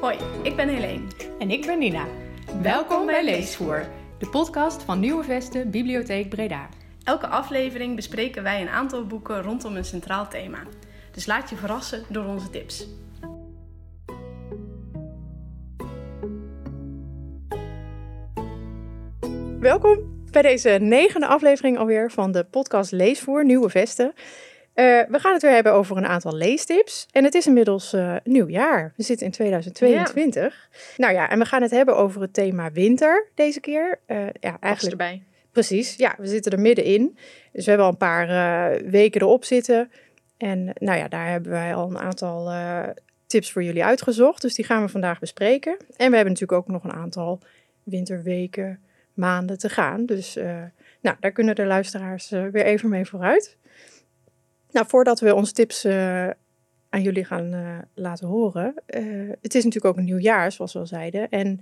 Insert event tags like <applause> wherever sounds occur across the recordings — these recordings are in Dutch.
Hoi, ik ben Helene. En ik ben Nina. Welkom bij Leesvoer, de podcast van Nieuwe Vesten Bibliotheek Breda. Elke aflevering bespreken wij een aantal boeken rondom een centraal thema. Dus laat je verrassen door onze tips. Welkom bij deze negende aflevering alweer van de podcast Leesvoer Nieuwe Vesten. Uh, we gaan het weer hebben over een aantal leestips. En het is inmiddels uh, nieuwjaar. We zitten in 2022. Ja. Nou ja, en we gaan het hebben over het thema winter deze keer. Uh, ja, eigenlijk. erbij. Precies, ja, we zitten er middenin. Dus we hebben al een paar weken erop zitten. En nou ja, daar hebben wij al een aantal tips voor jullie uitgezocht. Dus die gaan we vandaag bespreken. En we hebben natuurlijk ook nog een aantal winterweken, maanden te gaan. Dus nou, daar kunnen de luisteraars weer even mee vooruit. Nou, voordat we onze tips uh, aan jullie gaan uh, laten horen. Uh, het is natuurlijk ook een nieuw jaar, zoals we al zeiden. En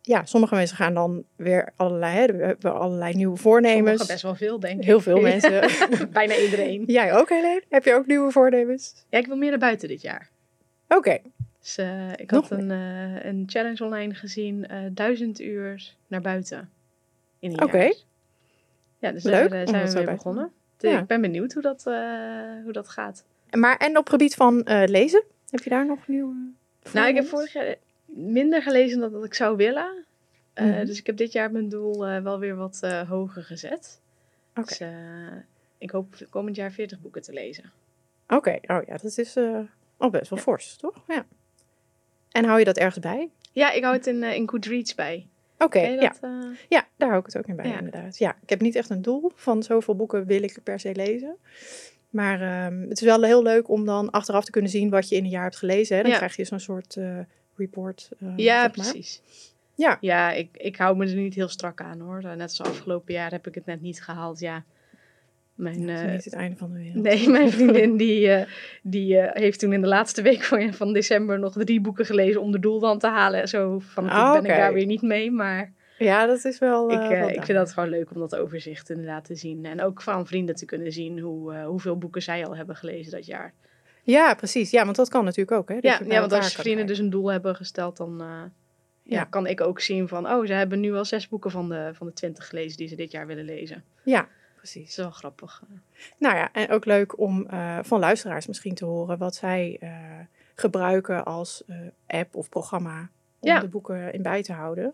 ja, sommige mensen gaan dan weer allerlei, hè, we hebben allerlei nieuwe voornemens. Sommige best wel veel, denk ik. Heel veel <laughs> mensen. Bijna iedereen. Jij ook, Helene? Heb je ook nieuwe voornemens? Ja, ik wil meer naar buiten dit jaar. Oké. Dus ik had een, een challenge online gezien, duizend uur naar buiten in een jaar. Oké. Ja, dus Leuk, daar zijn we mee begonnen. Ja. Ik ben benieuwd hoe dat, uh, hoe dat gaat. Maar en op gebied van uh, lezen, heb je daar nog nieuwe? Nou, ik heb vorig jaar minder gelezen dan dat ik zou willen. Uh, mm -hmm. Dus ik heb dit jaar mijn doel wel weer wat hoger gezet. Okay. Dus ik hoop komend jaar 40 boeken te lezen. Oké, okay. oh ja, dat is al best wel ja. fors, toch? Ja. En hou je dat ergens bij? Ja, ik hou het in, in Goodreads bij. Oké, ja. Uh... ja, daar hou ik het ook in bij, ja. inderdaad. Ja, ik heb niet echt een doel van zoveel boeken wil ik per se lezen. Maar um, het is wel heel leuk om dan achteraf te kunnen zien wat je in een jaar hebt gelezen. Hè? Dan ja. krijg je zo'n soort uh, report. Uh, ja, precies. Ja, ja ik, ik hou me er niet heel strak aan hoor. Net als afgelopen jaar heb ik het net niet gehaald. Ja, mijn, ja, uh, niet het einde van de wereld. <laughs> Nee, mijn vriendin <laughs> die, uh, die uh, heeft toen in de laatste week van, van december nog drie boeken gelezen om de doel dan te halen. Zo van, oh, ben ik daar weer niet mee, maar... Ja, dat is wel... ik, ik vind dat gewoon leuk om dat overzicht inderdaad te zien. En ook van vrienden te kunnen zien hoe, hoeveel boeken zij al hebben gelezen dat jaar. Ja, precies. Ja, want dat kan natuurlijk ook. Hè? Ja, ja, want als vrienden dus een doel hebben gesteld, dan ja, ja. kan ik ook zien van... Oh, ze hebben nu al zes boeken van de, van de twintig gelezen die ze dit jaar willen lezen. Ja, precies. Zo grappig. Nou ja, en ook leuk om uh, van luisteraars misschien te horen wat zij uh, gebruiken als uh, app of programma om ja. de boeken in bij te houden.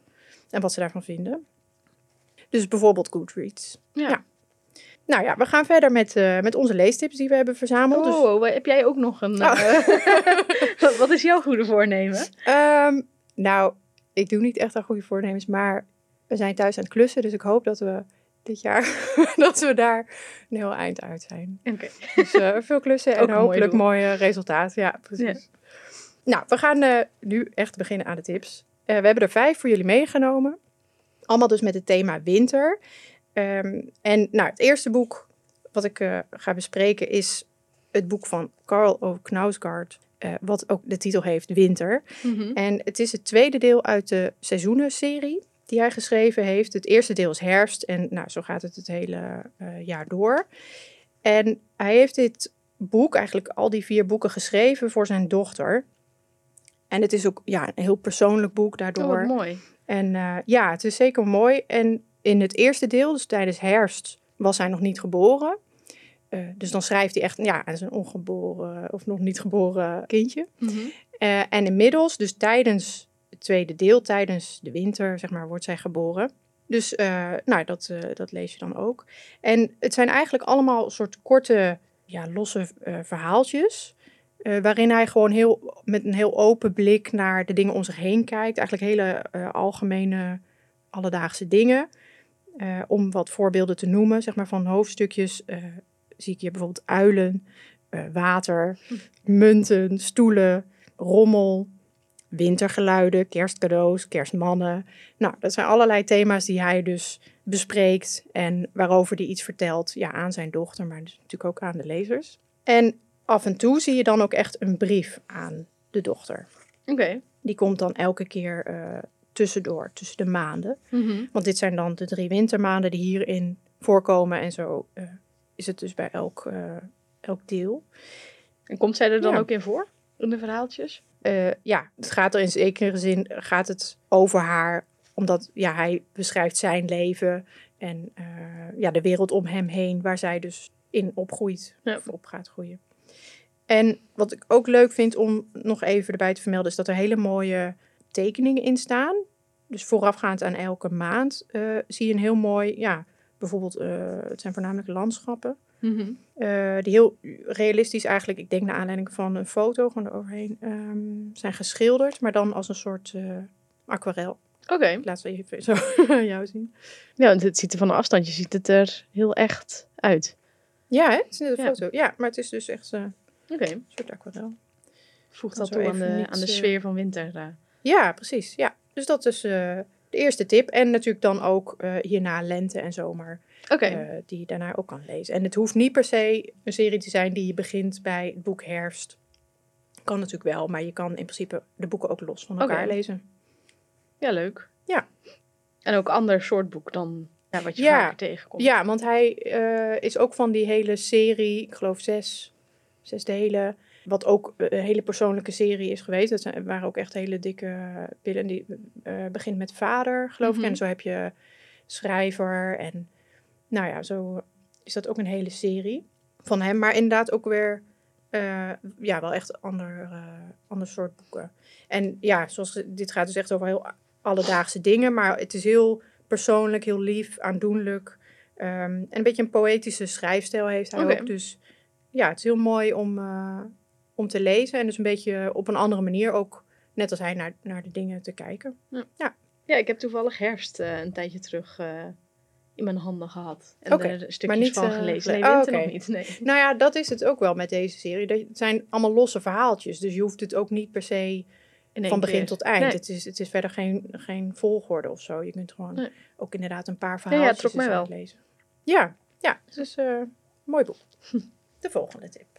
En wat ze daarvan vinden. Dus bijvoorbeeld Goodreads. Ja. ja. Nou ja, we gaan verder met, met onze leestips die we hebben verzameld. Oh, dus... heb jij ook nog een... Oh. <laughs> wat is jouw goede voornemen? Um, nou, ik doe niet echt aan goede voornemens, maar we zijn thuis aan het klussen. Dus ik hoop dat we dit jaar, <laughs> dat we daar een heel eind uit zijn. Okay. Dus uh, veel klussen <laughs> en hopelijk mooie resultaten. Ja, precies. Ja. Nou, we gaan uh, nu echt beginnen aan de tips. Uh, we hebben er vijf voor jullie meegenomen. Allemaal dus met het thema winter. Um, en nou, het eerste boek wat ik ga bespreken is het boek van Karl O. Knausgaard. wat ook de titel heeft Winter. Mm -hmm. En het is het tweede deel uit de seizoenen-serie die hij geschreven heeft. Het eerste deel is herfst en nou, zo gaat het het hele uh, jaar door. En hij heeft dit boek, eigenlijk al die vier boeken, geschreven voor zijn dochter. En het is ook ja, een heel persoonlijk boek daardoor. Oh, mooi. En uh, ja, het is zeker mooi. En in het eerste deel, dus tijdens herfst, was hij nog niet geboren. Uh, dus dan schrijft hij echt ja, aan zijn ongeboren of nog niet geboren kindje. Mm -hmm. uh, en inmiddels, dus tijdens het tweede deel tijdens de winter, zeg maar, wordt zij geboren. Dus uh, nou, dat, uh, dat lees je dan ook. En het zijn eigenlijk allemaal soort korte, ja, losse uh, verhaaltjes. waarin hij gewoon heel, met een heel open blik naar de dingen om zich heen kijkt. Eigenlijk hele algemene, alledaagse dingen. om wat voorbeelden te noemen, zeg maar van hoofdstukjes, zie ik hier bijvoorbeeld uilen, water, hm. munten, stoelen, rommel, wintergeluiden, kerstcadeaus, kerstmannen. Nou, dat zijn allerlei thema's die hij dus bespreekt en waarover hij iets vertelt ja, aan zijn dochter, maar dus natuurlijk ook aan de lezers. En af en toe zie je dan ook echt een brief aan de dochter. Oké. Die komt dan elke keer uh, tussendoor, tussen de maanden. Mm -hmm. Want dit zijn dan de drie wintermaanden die hierin voorkomen en zo uh, is het dus bij elk, uh, elk deel. En komt zij er dan ja. ook in voor, in de verhaaltjes? Eh, ja, het gaat er in zekere zin gaat het over haar, omdat ja, hij beschrijft zijn leven en eh, ja, de wereld om hem heen, waar zij dus in opgroeit, of op gaat groeien. En wat ik ook leuk vind om nog even erbij te vermelden, is dat er hele mooie tekeningen in staan. Dus voorafgaand aan elke maand uh, zie je een heel mooi, ja, bijvoorbeeld, het zijn voornamelijk landschappen. Mhm. Eh, die heel realistisch eigenlijk, ik denk naar aanleiding van een foto gewoon eroverheen, um, zijn geschilderd, maar dan als een soort uh, aquarel. Oké. Okay. Laat ze even zo <laughs> jou zien. Ja, want het ziet er van een afstandje ziet het er heel echt uit. Ja, hè? het is net een foto. Ja, maar het is dus echt uh, een soort aquarel. Voegt dat toe aan de, aan de sfeer van winter. Ja, precies. Ja. Dus dat is de eerste tip. En natuurlijk dan ook hierna lente en zomer. Okay. Uh, die je daarna ook kan lezen. En het hoeft niet per se een serie te zijn die je begint bij het boek Herfst. Kan natuurlijk wel, maar je kan in principe de boeken ook los van elkaar lezen. Ja, leuk. Ja. En ook ander soort boek dan ja, wat je ja. vaker tegenkomt. Ja, want hij uh, is ook van die hele serie, ik geloof zes, zes delen. Wat ook een hele persoonlijke serie is geweest. Dat zijn, waren ook echt hele dikke pillen. Die uh, begint met vader, geloof mm -hmm. ik. En zo heb je schrijver en nou ja, zo is dat ook een hele serie van hem. Maar inderdaad ook weer, uh, ja, wel echt ander, uh, ander soort boeken. En ja, zoals dit gaat dus echt over heel alledaagse dingen. Maar het is heel persoonlijk, heel lief, aandoenlijk. Um, en een beetje een poëtische schrijfstijl heeft hij okay. ook. Dus ja, het is heel mooi om, uh, om te lezen. En dus een beetje op een andere manier ook, net als hij, naar, naar de dingen te kijken. Ja, ja. ja ik heb toevallig herfst een tijdje terug in mijn handen gehad. En okay. er stukjes maar niet, van eh, gelezen. Nee, oh, okay. nog niet. Nee. <laughs> Nou ja, dat is het ook wel met deze serie. Het zijn allemaal losse verhaaltjes. Dus je hoeft het ook niet per se van begin tot eind. Nee. Het, is, het is verder geen, geen volgorde of zo. Je kunt gewoon nee. ook inderdaad een paar verhaaltjes ja, ja, lezen. Ja, ja. Dus mooi boek. <laughs> De volgende tip.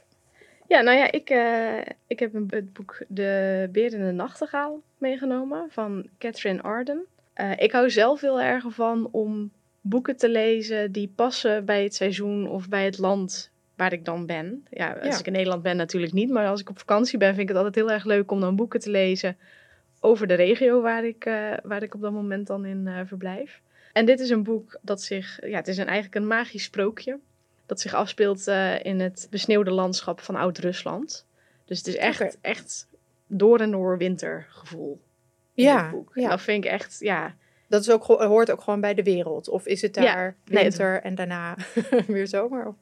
Ja, nou ja, ik, uh, ik heb het boek De Beer in de Nachtegaal meegenomen van Catherine Arden. Uh, ik hou zelf heel erg van om boeken te lezen die passen bij het seizoen of bij het land waar ik dan ben. Ja, als ik in Nederland ben natuurlijk niet, maar als ik op vakantie ben vind ik het altijd heel erg leuk om dan boeken te lezen over de regio waar ik, uh, waar ik op dat moment dan in verblijf. En dit is een boek dat zich, ja, het is een, eigenlijk een magisch sprookje dat zich afspeelt uh, in het besneeuwde landschap van Oud-Rusland. Dus het is echt, okay. echt door en door wintergevoel. Ja, boek. ja. Dat vind ik echt, ja, dat is ook, hoort ook gewoon bij de wereld. Of is het daar ja, winter nee, en daarna <laughs> weer zomer? Of?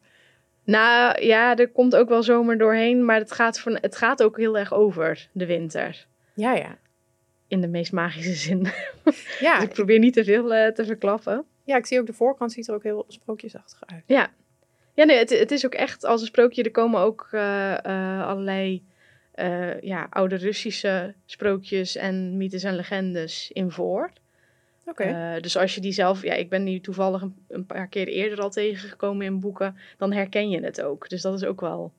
Nou ja, er komt ook wel zomer doorheen, maar het gaat, van, het gaat ook heel erg over de winter. Ja, ja. In de meest magische zin. Ja. <laughs> dus ik probeer niet te veel uh, te verklappen. Ja, ik zie ook de voorkant ziet er ook heel sprookjesachtig uit. Ja. Ja, nee, het, het is ook echt als een sprookje. Er komen ook uh, uh, allerlei ja, oude Russische sprookjes en mythes en legendes in voor. Okay. Uh, dus als je die zelf, ja, ik ben die toevallig een, een, paar keer eerder al tegengekomen in boeken, dan herken je het ook. Dus dat is ook wel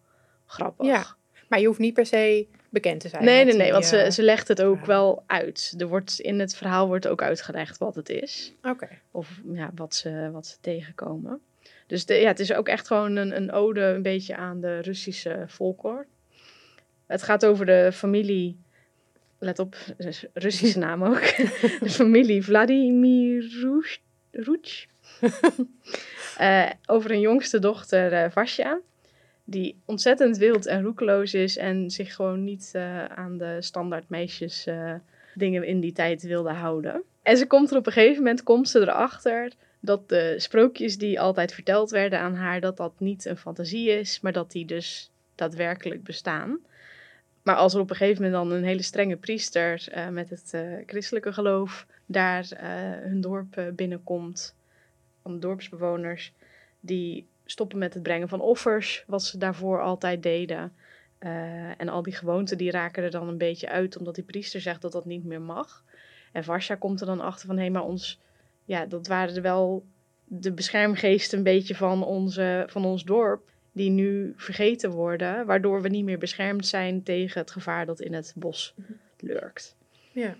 grappig. Ja, maar je hoeft niet per se bekend te zijn. Nee, nee, nee, want ze, ze legt het ook wel uit. Er wordt, in het verhaal wordt ook uitgelegd wat het is. Oké. Of ja, wat ze, wat ze tegenkomen. Dus de, ja, het is ook echt gewoon een, een ode een beetje aan de Russische folklore. Het gaat over de familie let op, Russische <laughs> naam ook. <laughs> de familie Vladimir Ruch. uh, <laughs> over een jongste dochter, uh, Vasja. Die ontzettend wild en roekeloos is en zich gewoon niet uh, aan de standaard meisjes dingen in die tijd wilde houden. En ze komt er op een gegeven moment, komt ze erachter dat de sprookjes die altijd verteld werden aan haar, dat dat niet een fantasie is, maar dat die dus daadwerkelijk bestaan. Maar als er op een gegeven moment dan een hele strenge priester uh, met het uh, christelijke geloof daar uh, hun dorp binnenkomt, van de dorpsbewoners, die stoppen met het brengen van offers, wat ze daarvoor altijd deden. en al die gewoonten die raken er dan een beetje uit, omdat die priester zegt dat dat niet meer mag. En Varsja komt er dan achter van, hé, hey, maar ons, ja, dat waren wel de beschermgeesten een beetje van, onze, van ons dorp die nu vergeten worden, waardoor we niet meer beschermd zijn tegen het gevaar dat in het bos mhm. lurkt. Ja.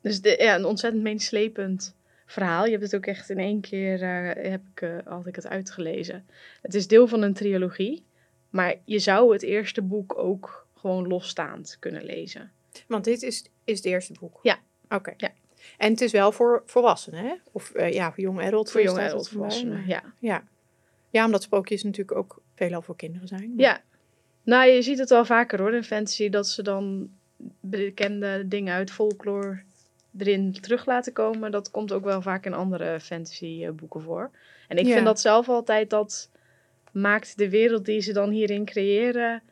Dus de, ja, een ontzettend meenslepend verhaal. Je hebt het ook echt in één keer, uh, heb ik, uh, had ik het uitgelezen. Het is deel van een trilogie, maar je zou het eerste boek ook gewoon losstaand kunnen lezen. Want dit is, is het eerste boek? Ja. Oké. Ja. En het is wel voor volwassenen, hè? Of uh, ja, voor jonge adult. Voor jonge adult volwassenen, ja. ja. Ja, omdat sprookjes natuurlijk ook veelal voor kinderen zijn. Ja. Nou, je ziet het wel vaker hoor in fantasy, dat ze dan bekende dingen uit folklore erin terug laten komen. Dat komt ook wel vaak in andere fantasy boeken voor. En ik vind dat zelf altijd dat maakt de wereld die ze dan hierin creëren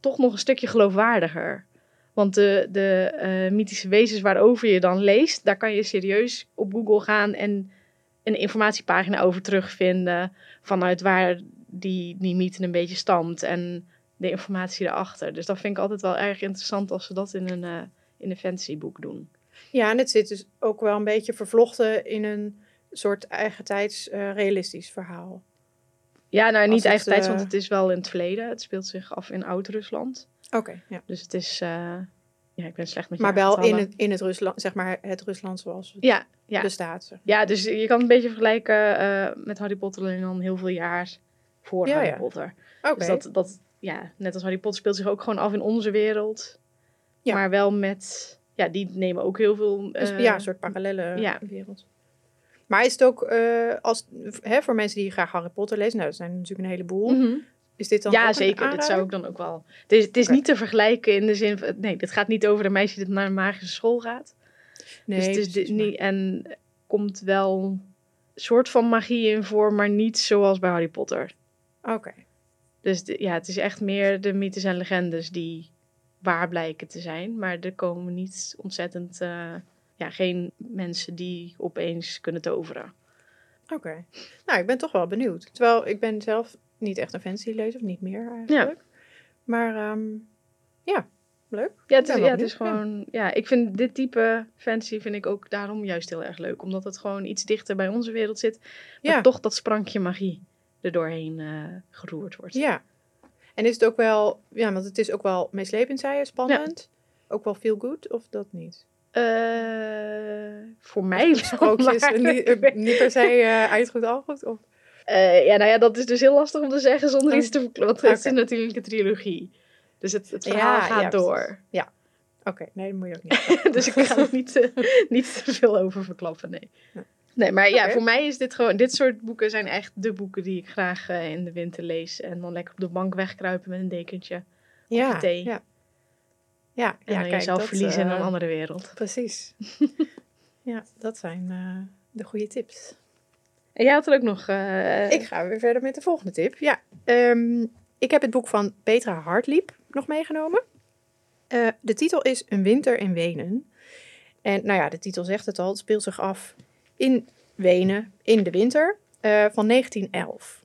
toch nog een stukje geloofwaardiger. Want de, de uh, mythische wezens waarover je dan leest, daar kan je serieus op Google gaan en een informatiepagina over terugvinden. Vanuit waar die, die mythe een beetje stamt en de informatie erachter. Dus dat vind ik altijd wel erg interessant als ze dat in een, uh, in een fantasyboek doen. Ja, en het zit dus ook wel een beetje vervlochten in een soort eigentijds uh, realistisch verhaal. Ja, nou niet eigentijds, want het is wel in het verleden. Het speelt zich af in Oud-Rusland. Oké, ja. Dus het is... Ja, ik ben slecht met Maar wel in het, in het Rusland, zeg maar het Rusland zoals het ja, ja. bestaat. Ja, dus je kan het een beetje vergelijken uh, met Harry Potter en dan heel veel jaar voor Harry ja. Potter. Oké. Okay. Dus dat, dat, ja, net als Harry Potter speelt zich ook gewoon af in onze wereld. Ja. Maar wel met, ja, die nemen ook heel veel... Uh, dus, ja, een soort parallele ja. wereld. Maar is het ook, uh, als, hè, voor mensen die graag Harry Potter lezen, nou, dat zijn natuurlijk een heleboel. Mm -hmm. Is dit dan ja, zeker. Dat zou ik dan ook wel. Het is, het is okay. niet te vergelijken in de zin van. Nee, dit gaat niet over een meisje dat naar een magische school gaat. Nee, dus het is dit niet. En komt wel een soort van magie in voor, maar niet zoals bij Harry Potter. Oké. Okay. Dus de, ja, het is echt meer de mythes en legendes die waar blijken te zijn. Maar er komen niet ontzettend. Uh, ja, geen mensen die opeens kunnen toveren. Oké. Okay. Nou, ik ben toch wel benieuwd. Terwijl ik ben zelf niet echt een fancy lezer, of niet meer eigenlijk. Ja. Maar um, ja, leuk. Ja, het is, ja, het is gewoon... Ja. ja. ik vind dit type fantasy vind ik ook daarom juist heel erg leuk. Omdat het gewoon iets dichter bij onze wereld zit. Maar ja. toch dat sprankje magie er doorheen uh, geroerd wordt. Ja. En is het ook wel... Ja, want het is ook wel meeslepend, zei je, spannend. Ook wel feel good, of dat niet? Uh, voor mij sprookjes <laughs> niet, niet per se uh, uitgoed al goed of uh, ja nou ja dat is dus heel lastig om te zeggen zonder oh. iets te verklappen want het is natuurlijk een trilogie dus het, het verhaal ja, gaat ja, door ja oké okay. nee dat moet je ook niet <laughs> dus ik ga er niet, uh, <laughs> niet te veel over verklappen nee nee maar ja okay. voor mij is dit gewoon dit soort boeken zijn echt de boeken die ik graag uh, in de winter lees en dan lekker op de bank wegkruipen met een dekentje ja, thee ja ja, en ja, kijk, jezelf dat, verliezen in een andere wereld. Precies. <laughs> ja, dat zijn de goede tips. En jij had er ook nog... Uh... Ik ga weer verder met de volgende tip. Ja, um, ik heb het boek van Petra Hartliep nog meegenomen. Uh, de titel is Een winter in Wenen. En nou ja, de titel zegt het al. Het speelt zich af in Wenen in de winter van 1911.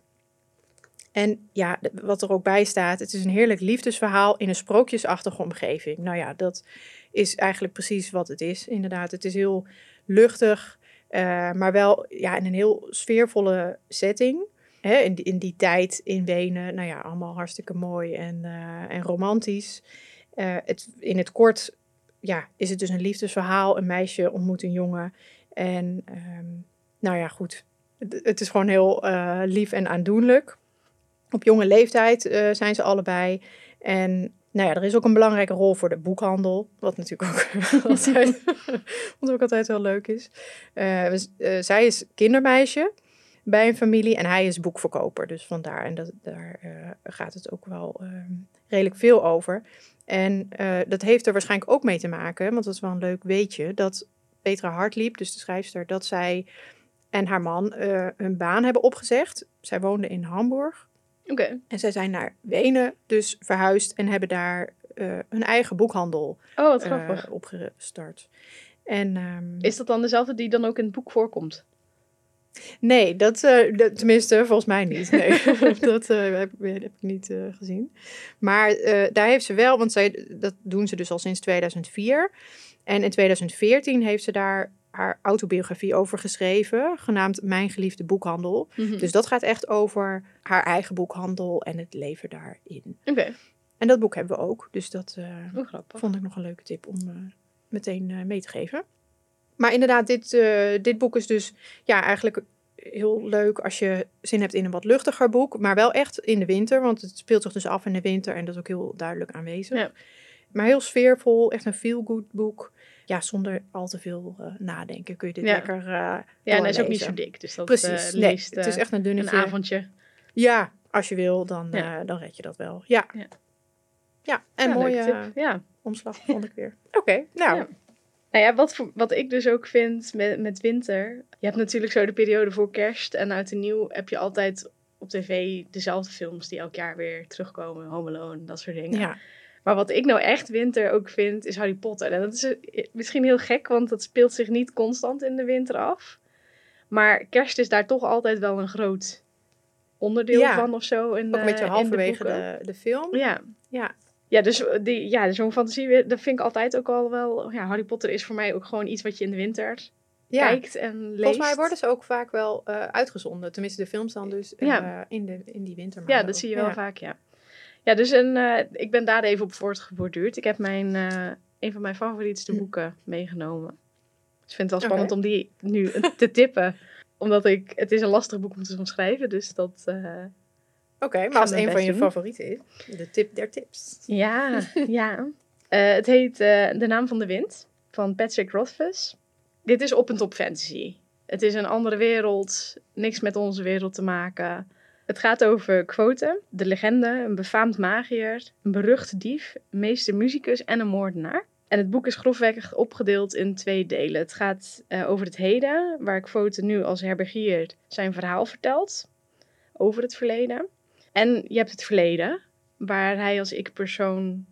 En ja, wat er ook bij staat, het is een heerlijk liefdesverhaal in een sprookjesachtige omgeving. Nou ja, dat is eigenlijk precies wat het is, inderdaad. Het is heel luchtig, uh, maar wel ja, in een heel sfeervolle setting. Hè, in, die, in die tijd in Wenen, nou ja, allemaal hartstikke mooi en, uh, en romantisch. Uh, het, in het kort ja, is het dus een liefdesverhaal. Een meisje ontmoet een jongen. En um, nou ja, goed. Het, het is gewoon heel lief en aandoenlijk. Op jonge leeftijd zijn ze allebei. En nou ja, er is ook een belangrijke rol voor de boekhandel. Wat natuurlijk ook, <laughs> altijd, ook altijd wel leuk is. Uh, uh, zij is kindermeisje bij een familie en hij is boekverkoper. Dus vandaar. En dat, daar gaat het ook wel ehm, redelijk veel over. En dat heeft er waarschijnlijk ook mee te maken, want dat is wel een leuk weetje, dat Petra Hartliep, dus de schrijfster, dat zij en haar man hun baan hebben opgezegd. Zij woonde in Hamburg. Okay. En zij zijn naar Wenen dus verhuisd en hebben daar uh, hun eigen boekhandel oh, wat grappig. Uh, opgestart. En, um, Is dat dan dezelfde die dan ook in het boek voorkomt? Nee, dat, uh, dat tenminste volgens mij niet. Nee, <laughs> dat heb, heb, ik niet gezien. Maar daar heeft ze wel, want zij, dat doen ze dus al sinds 2004. En in 2014 heeft ze daar haar autobiografie over geschreven, genaamd Mijn geliefde boekhandel. Mm -hmm. Dus dat gaat echt over haar eigen boekhandel en het leven daarin. Oké. Okay. En dat boek hebben we ook, dus dat uh, oh, vond ik nog een leuke tip om uh, meteen uh, mee te geven. Maar inderdaad, dit, dit boek is dus ja, eigenlijk heel leuk als je zin hebt in een wat luchtiger boek, maar wel echt in de winter, want het speelt zich dus af in de winter en dat is ook heel duidelijk aanwezig. Ja. Maar heel sfeervol, echt een feel-good boek. Ja, zonder al te veel uh, nadenken kun je dit Ja. lekker uh, Ja, en hij is ook niet zo dik. Dus dat Precies, eh, nee, leest het is eh, echt een een dunnetje. avondje. Ja, als je wil, dan, Ja. eh, dan red je dat wel. Ja, Ja. ja. en mooie eh. Ja. omslag vond ik weer. <laughs> Oké, nou. Ja. Nou ja, wat, voor- wat ik dus ook vind met, met winter. Je hebt natuurlijk zo de periode voor kerst. En uit en nieuw heb je altijd op tv dezelfde films die elk jaar weer terugkomen. Home Alone, dat soort dingen. Ja. Maar wat ik nou echt winter ook vind, is Harry Potter. En dat is eh, misschien heel gek, want dat speelt zich niet constant in de winter af. Maar kerst is daar toch altijd wel een groot onderdeel Ja. van of zo. In, Ook een beetje eh, halverwege boeken. de, de film. Ja. Ja. Ja, dus die, ja, zo'n fantasie, dat vind ik altijd ook al wel... Ja, Harry Potter is voor mij ook gewoon iets wat je in de winter Ja. kijkt en leest. Volgens mij worden ze ook vaak wel eh, uitgezonden. Tenminste, de films dan dus eh, Ja. in, de, in die wintermaanden. Ja, dat ook. zie je wel vaak, ja. Ja, dus een, eh, ik ben daar even op voortgeborduurd. Ik heb mijn, eh, een van mijn favorietste Hm. boeken meegenomen. Dus ik vind het wel spannend om die nu <laughs> te tippen. Omdat ik, het is een lastig boek om te omschrijven, dus dat... eh, Oké, maar als een van je doen. favorieten is, de tip der tips. Ja, <laughs> ja. Het heet De Naam van de Wind van Patrick Rothfuss. Dit is op en top fantasy. Het is een andere wereld, niks met onze wereld te maken. Het gaat over Quote, de legende, een befaamd magier, een berucht dief, meester muzikus en een moordenaar. En het boek is grofweg opgedeeld in twee delen. Het gaat eh, over het heden, waar Quote nu als herbergier zijn verhaal vertelt over het verleden. En je hebt het verleden, waar hij als ik-persoon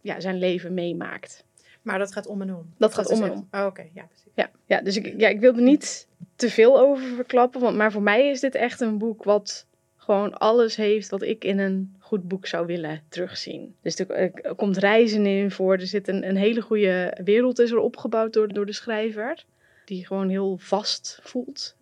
ja, zijn leven meemaakt. Maar dat gaat om en om. Dat gaat om en om. Oh, Oké, ja, precies. Ja, ja dus ik, ja, ik wilde niet te veel over verklappen, want, maar voor mij is dit echt een boek wat gewoon alles heeft wat ik in een goed boek zou willen terugzien. Dus er, komt reizen in voor, er zit een, een hele goede wereld is er opgebouwd door, door de schrijver, die gewoon heel vast voelt.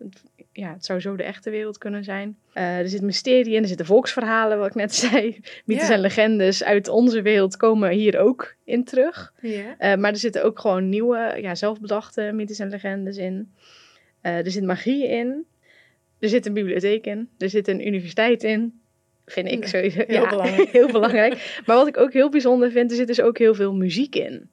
Ja, het zou zo de echte wereld kunnen zijn. Eh, er zit mysterie in, er zitten volksverhalen, wat ik net <laughs> zei. Mythes Ja. en legendes uit onze wereld komen hier ook in terug. Ja. Eh, maar er zitten ook gewoon nieuwe, ja, zelfbedachte mythes en legendes in. Eh, er zit magie in. Er zit een bibliotheek in. Er zit een universiteit in. Vind ik sowieso heel ja, belangrijk. <laughs> heel belangrijk. Maar wat ik ook heel bijzonder vind, er zit dus ook heel veel muziek in.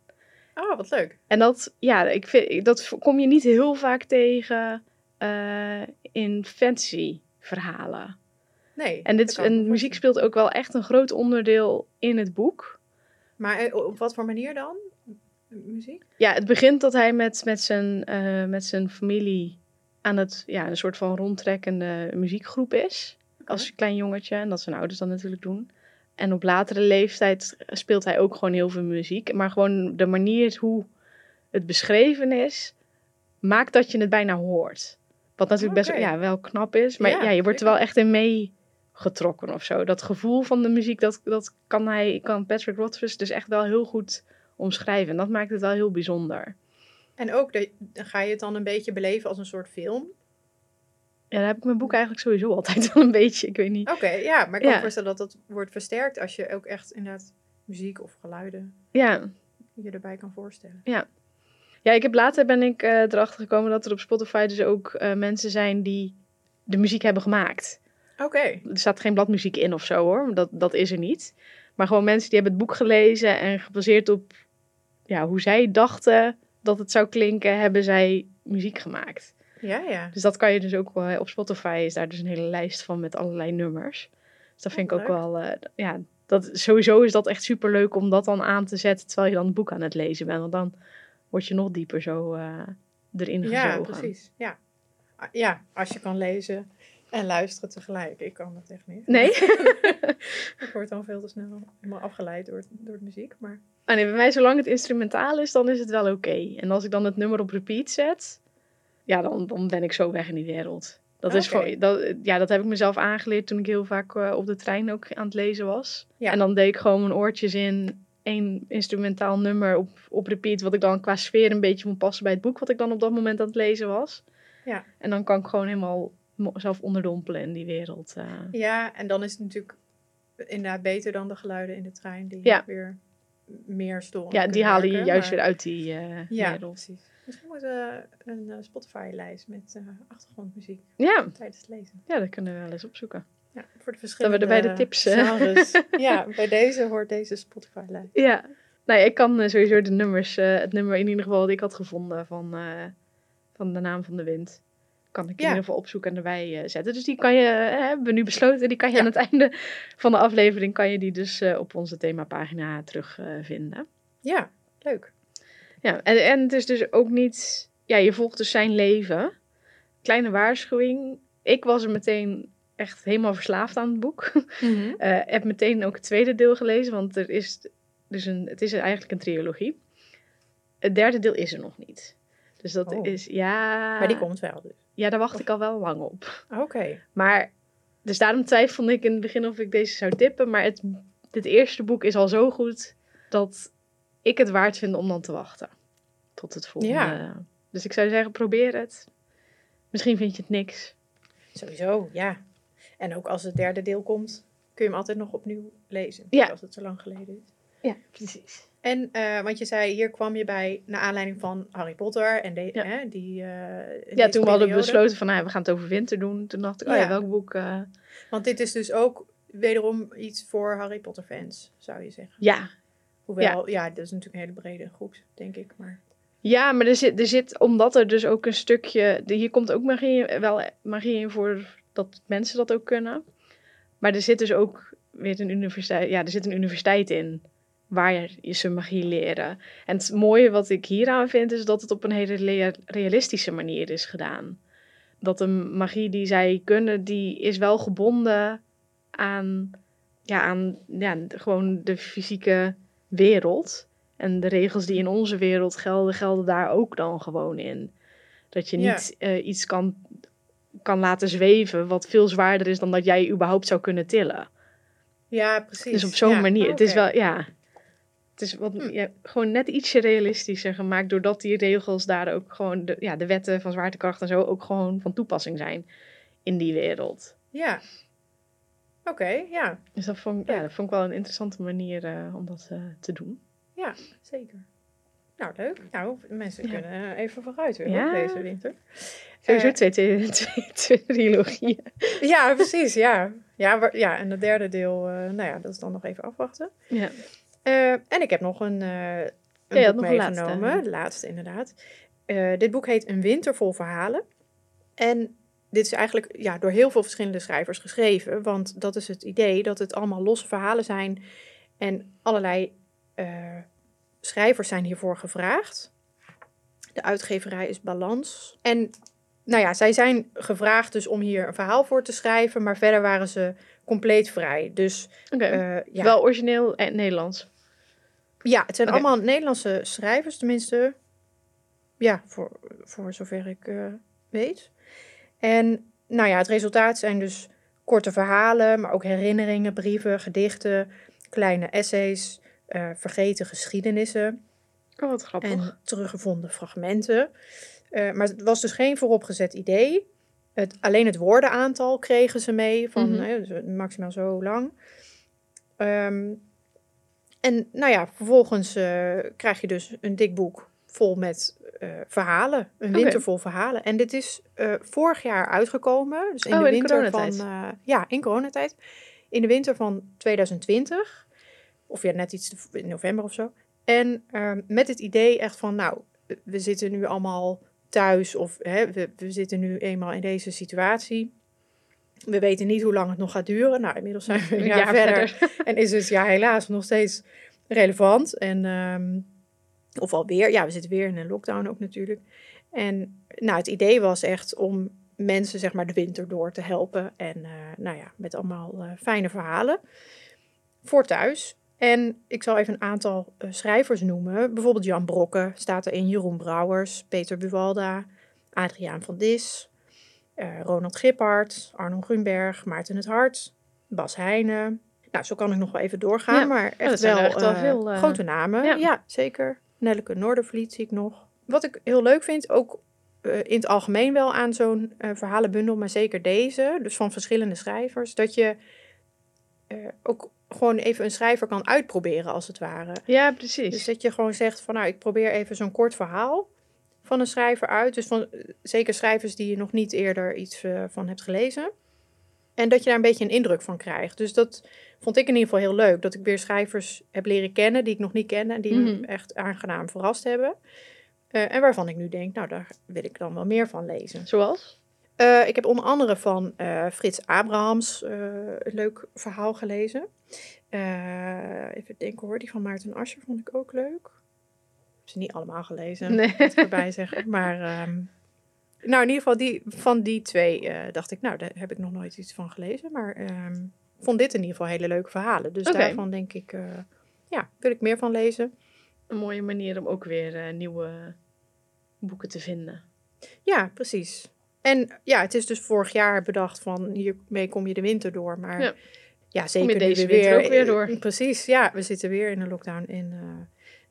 Oh, wat leuk. En dat, ja, ik vind, dat kom je niet heel vaak tegen eh, in fantasy verhalen. Nee. En, dit, en muziek speelt ook wel echt een groot onderdeel in het boek. Maar eh, op wat voor manier dan? Muziek? Ja, het begint dat hij met, met, zijn, eh, met zijn familie aan het, ja, een soort van rondtrekkende muziekgroep is. Als klein jongetje. En dat zijn ouders dan natuurlijk doen. En op latere leeftijd speelt hij ook gewoon heel veel muziek. Maar gewoon de manier hoe het beschreven is, maakt dat je het bijna hoort. Wat natuurlijk best Oké. ja, wel knap is. Maar Ja, ja, je wordt er wel echt in meegetrokken of zo. Dat gevoel van de muziek, dat, dat kan, hij, kan Patrick Rothfuss dus echt wel heel goed omschrijven. En dat maakt het wel heel bijzonder. En ook, de, ga je het dan een beetje beleven als een soort film? Ja, daar heb ik mijn boek eigenlijk sowieso <laughs> altijd wel een beetje. Ik weet niet. Oké, ja. Maar ik kan Ja. me voorstellen dat dat wordt versterkt als je ook echt inderdaad muziek of geluiden Ja, je erbij kan voorstellen. ja ik heb later ben ik eh, erachter gekomen dat er op Spotify dus ook eh, mensen zijn die de muziek hebben gemaakt. Oké. Er staat geen bladmuziek in of zo hoor, dat, dat is er niet. Maar gewoon mensen die hebben het boek gelezen en gebaseerd op ja, hoe zij dachten dat het zou klinken, hebben zij muziek gemaakt. Ja, ja. Dus dat kan je dus ook wel, op Spotify is daar dus een hele lijst van met allerlei nummers. Dus dat vind ik Oh, ook leuk. wel, eh, ja, dat, sowieso is dat echt super leuk om dat dan aan te zetten terwijl je dan het boek aan het lezen bent. Want dan word je nog dieper zo eh, erin Ja, gezogen. precies. Ja. Ah, ja, als je kan lezen en luisteren tegelijk. Ik kan dat echt niet. Nee? <laughs> <laughs> Ik word dan veel te snel helemaal afgeleid door, door de muziek. Maar Ah, nee, bij mij, zolang het instrumentaal is, dan is het wel oké. En als ik dan het nummer op repeat zet, ja, dan, dan ben ik zo weg in die wereld. Dat, is voor, dat, ja, dat heb ik mezelf aangeleerd toen ik heel vaak eh, op de trein ook aan het lezen was. Ja. En dan deed ik gewoon mijn oortjes in, één instrumentaal nummer op, op repeat, wat ik dan qua sfeer een beetje moet passen bij het boek wat ik dan op dat moment aan het lezen was. Ja. En dan kan ik gewoon helemaal mezelf onderdompelen in die wereld. eh. ja, en dan is het natuurlijk inderdaad beter dan de geluiden in de trein. Die Ja. weer meer storen. ja, die halen je juist maar- weer uit die eh, Ja, wereld. precies. Misschien moeten we een eh, Spotify-lijst met eh, achtergrondmuziek Ja, tijdens het lezen. ja, dat kunnen we wel eens opzoeken. Ja, voor de Dat we verschillende er bij de tips... eh, <laughs> ja, bij deze hoort deze Spotify-lijst. Ja, Nou, ik kan sowieso de nummers, het nummer in ieder geval dat ik had gevonden van, van de naam van de wind kan ik in ieder geval opzoeken en erbij uh, zetten. Dus die kan je, uh, hebben we nu besloten, die kan je aan het einde van de aflevering, kan je die dus uh, op onze themapagina terugvinden. ja, leuk. Ja, en, en het is dus ook niet, ja, je volgt dus zijn leven. Kleine waarschuwing, ik was er meteen echt helemaal verslaafd aan het boek. Mm <laughs> heb meteen ook het tweede deel gelezen, want er is dus een, het is eigenlijk een trilogie. Het derde deel is er nog niet. Dus dat oh. is, ja... Maar die komt wel dus. Ja, daar wacht ik al wel lang op. Oké. Maar, dus daarom twijfelde ik in het begin of ik deze zou tippen. Maar het, dit eerste boek is al zo goed dat ik het waard vind om dan te wachten. Tot het volgende. Ja. Dus ik zou zeggen, probeer het. Misschien vind je het niks. Sowieso, ja. En ook als het derde deel komt, kun je hem altijd nog opnieuw lezen. Ja. Als het zo lang geleden is. Ja, precies. En, uh, want je zei, hier kwam je bij, naar aanleiding van Harry Potter en de, ja. Hè, die... Uh, ja, toen we hadden besloten van, nou, we gaan het over winter doen. Toen dacht ik, oh ja, welk boek... Uh... Want dit is dus ook wederom iets voor Harry Potter fans, zou je zeggen. Ja. Hoewel, ja, dat is natuurlijk een hele brede groep, denk ik, maar... Ja, maar er zit, er zit, omdat er dus ook een stukje... Hier komt ook magie, wel magie in voor dat mensen dat ook kunnen. Maar er zit dus ook weer een universiteit... Ja, er zit een universiteit in waar je ze magie leren. En het mooie wat ik hieraan vind, is dat het op een hele realistische manier is gedaan. Dat de magie die zij kunnen, die is wel gebonden aan, ja, aan ja, gewoon de fysieke wereld. En de regels die in onze wereld gelden, gelden daar ook dan gewoon in. Dat je niet eh, iets kan, kan laten zweven wat veel zwaarder is dan dat jij überhaupt zou kunnen tillen. Ja, precies. Dus op zo'n manier. Het is wel, ja. Het is wat, hm. ja, gewoon net ietsje realistischer gemaakt, doordat die regels daar ook gewoon, de, ja, de wetten van zwaartekracht en zo, ook gewoon van toepassing zijn in die wereld. Ja. Oké, ja. Dus dat vond, ja, dat vond ik wel een interessante manier uh, om dat uh, te doen. Ja, zeker. Nou, leuk. Nou, mensen kunnen uh, even vooruit weer ja. deze winter. Sowieso twee, twee, <laughs> twee, twee trilogieën. Ja, precies, ja. Ja, ja, en het derde deel, nou ja, dat is dan nog even afwachten. Ja. Uh, en ik heb nog een, uh, een ja, boek meegenomen. Laatste. Laatste, inderdaad. Uh, dit boek heet Een winter vol verhalen. En dit is eigenlijk ja, door heel veel verschillende schrijvers geschreven. Want dat is het idee dat het allemaal losse verhalen zijn. En allerlei schrijvers zijn hiervoor gevraagd. De uitgeverij is Balans. En nou ja, zij zijn gevraagd dus om hier een verhaal voor te schrijven. Maar verder waren ze compleet vrij. Dus okay. ja. wel origineel en Nederlands. Ja, het zijn allemaal Nederlandse schrijvers, tenminste. Ja, voor, voor zover ik uh, weet. En nou ja, het resultaat zijn dus korte verhalen, maar ook herinneringen, brieven, gedichten, kleine essays, uh, vergeten geschiedenissen. Oh, wat grappig. En teruggevonden fragmenten. Uh, maar het was dus geen vooropgezet idee. Het, alleen het woordenaantal kregen ze mee, van mm -hmm. dus maximaal zo lang. Um, en nou ja, vervolgens uh, krijg je dus een dik boek vol met uh, verhalen. Een winter vol verhalen. En dit is uh, vorig jaar uitgekomen. Dus in oh, de in winter van. ja, in coronatijd. In de winter van 2020. Of ja, net iets in november of zo. En ehm, met het idee echt van, nou, we zitten nu allemaal thuis. Of hè, we, we zitten nu eenmaal in deze situatie. We weten niet hoe lang het nog gaat duren. Nou, inmiddels zijn we <laughs> een jaar, verder. <laughs> En is dus ja, helaas nog steeds relevant. En, um, of alweer, ja, we zitten weer in een lockdown ook natuurlijk. En nou, het idee was echt om mensen zeg maar de winter door te helpen. En uh, nou ja, met allemaal uh, fijne verhalen voor thuis. En ik zal even een aantal uh, schrijvers noemen. Bijvoorbeeld Jan Brokke staat erin, Jeroen Brouwers, Peter Buwalda, Adriaan van Dis, uh, Ronald Gippard, Arno Grunberg, Maarten het Hart, Bas Heijnen. Nou, zo kan ik nog wel even doorgaan, ja, maar echt wel, echt wel uh, veel, uh, grote namen. Ja. ja. zeker. Nelleke Noordervliet zie ik nog. Wat ik heel leuk vind, ook in het algemeen wel aan zo'n verhalenbundel, maar zeker deze, dus van verschillende schrijvers, dat je ook gewoon even een schrijver kan uitproberen, als het ware. Ja, precies. Dus dat je gewoon zegt van, nou, ik probeer even zo'n kort verhaal van een schrijver uit. Dus van zeker schrijvers die je nog niet eerder iets uh, van hebt gelezen. En dat je daar een beetje een indruk van krijgt. Dus dat vond ik in ieder geval heel leuk. Dat ik weer schrijvers heb leren kennen die ik nog niet kende. En die me Mhm. echt aangenaam verrast hebben. Eh, en waarvan ik nu denk, nou daar wil ik dan wel meer van lezen. Zoals? Eh, ik heb onder andere van eh, Frits Abrahams eh, een leuk verhaal gelezen. Eh, even denken hoor, die van Maarten Ascher vond ik ook leuk. Ze niet allemaal gelezen, Nee. moet ik erbij zeggen. Maar ehm, nou, in ieder geval die, van die twee eh, dacht ik, nou, daar heb ik nog nooit iets van gelezen. Maar ehm, vond dit in ieder geval hele leuke verhalen. Dus daarvan denk ik, eh, ja, wil ik meer van lezen. Een mooie manier om ook weer eh, nieuwe boeken te vinden. Ja, precies. En ja, het is dus vorig jaar bedacht van hiermee kom je de winter door. Maar ja, Ja. zeker je nu deze winter ook weer door. Precies, ja, we zitten weer in een lockdown. Eh,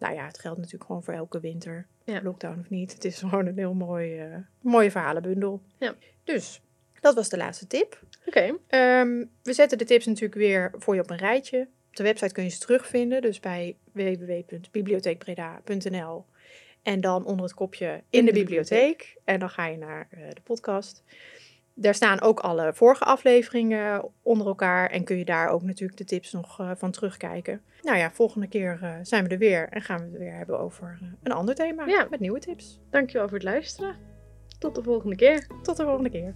nou ja, het geldt natuurlijk gewoon voor elke winter. Ja. Lockdown of niet. Het is <laughs> gewoon een heel mooi, eh, mooie verhalenbundel. Ja. Dus, dat was de laatste tip. Oké. Ehm, we zetten de tips natuurlijk weer voor je op een rijtje. Op de website kun je ze terugvinden. Dus bij www.bibliotheekbreda.nl En dan onder het kopje in, de, de bibliotheek. En dan ga je naar eh, de podcast. Daar staan ook alle vorige afleveringen onder elkaar. En kun je daar ook natuurlijk de tips nog eh, van terugkijken. Nou ja, volgende keer eh, zijn we er weer. En gaan we het weer hebben over eh, een ander thema. Ja. Met nieuwe tips. Dankjewel voor het luisteren. Tot de volgende keer. Tot de volgende keer.